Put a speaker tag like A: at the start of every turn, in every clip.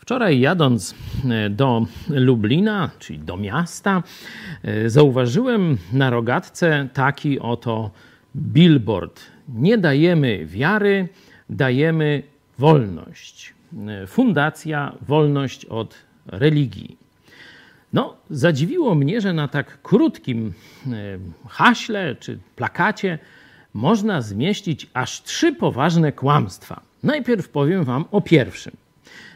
A: Wczoraj jadąc e, do Lublina, czyli do miasta, e, zauważyłem na rogatce taki oto billboard. Nie dajemy wiary, dajemy wolność. E, Fundacja Wolność od Religii. No, zadziwiło mnie, że na tak krótkim haśle czy plakacie można zmieścić aż trzy poważne kłamstwa. Najpierw powiem Wam o pierwszym.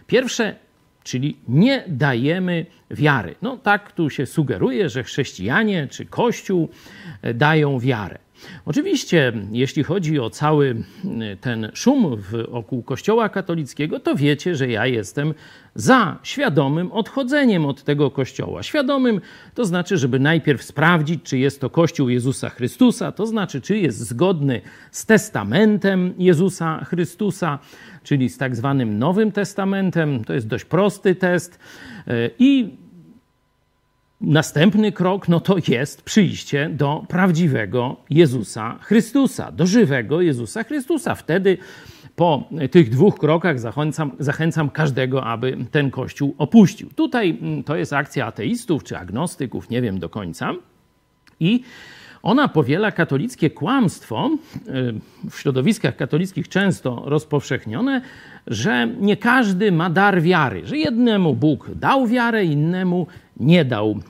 A: Pierwsze, czyli nie dajemy wiary. No tak tu się sugeruje, że chrześcijanie czy Kościół dają wiarę. Oczywiście, jeśli chodzi o cały ten szum wokół Kościoła katolickiego, to wiecie, że ja jestem za świadomym odchodzeniem od tego Kościoła. Świadomym to znaczy, żeby najpierw sprawdzić, czy jest to Kościół Jezusa Chrystusa, to znaczy, czy jest zgodny z testamentem Jezusa Chrystusa, czyli z tak zwanym Nowym Testamentem. To jest dość prosty test. I następny krok no to jest przyjście do prawdziwego Jezusa Chrystusa, do żywego Jezusa Chrystusa. Wtedy po tych dwóch krokach zachęcam, zachęcam każdego, aby ten kościół opuścił. Tutaj mm, to jest akcja ateistów czy agnostyków, nie wiem do końca. I ona powiela katolickie kłamstwo, y, w środowiskach katolickich często rozpowszechnione, że nie każdy ma dar wiary, że jednemu Bóg dał wiarę, innemu nie dał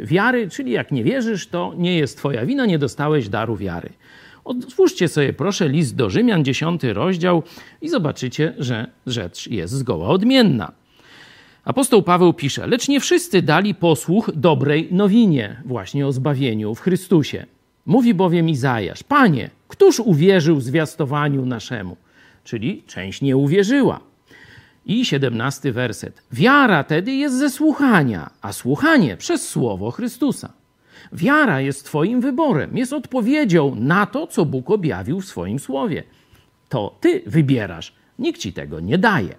A: y, wiary, czyli jak nie wierzysz, to nie jest twoja wina, nie dostałeś daru wiary. Otwórzcie sobie proszę list do Rzymian, 10 rozdział i zobaczycie, że rzecz jest zgoła odmienna. Apostoł Paweł pisze: Lecz nie wszyscy dali posłuch dobrej nowinie, właśnie o zbawieniu w Chrystusie. Mówi bowiem Izajasz: Panie, któż uwierzył zwiastowaniu naszemu? Czyli część nie uwierzyła. I siedemnasty werset. Wiara tedy jest ze słuchania, a słuchanie przez słowo Chrystusa. Wiara jest Twoim wyborem, jest odpowiedzią na to, co Bóg objawił w swoim słowie. To Ty wybierasz, nikt Ci tego nie daje.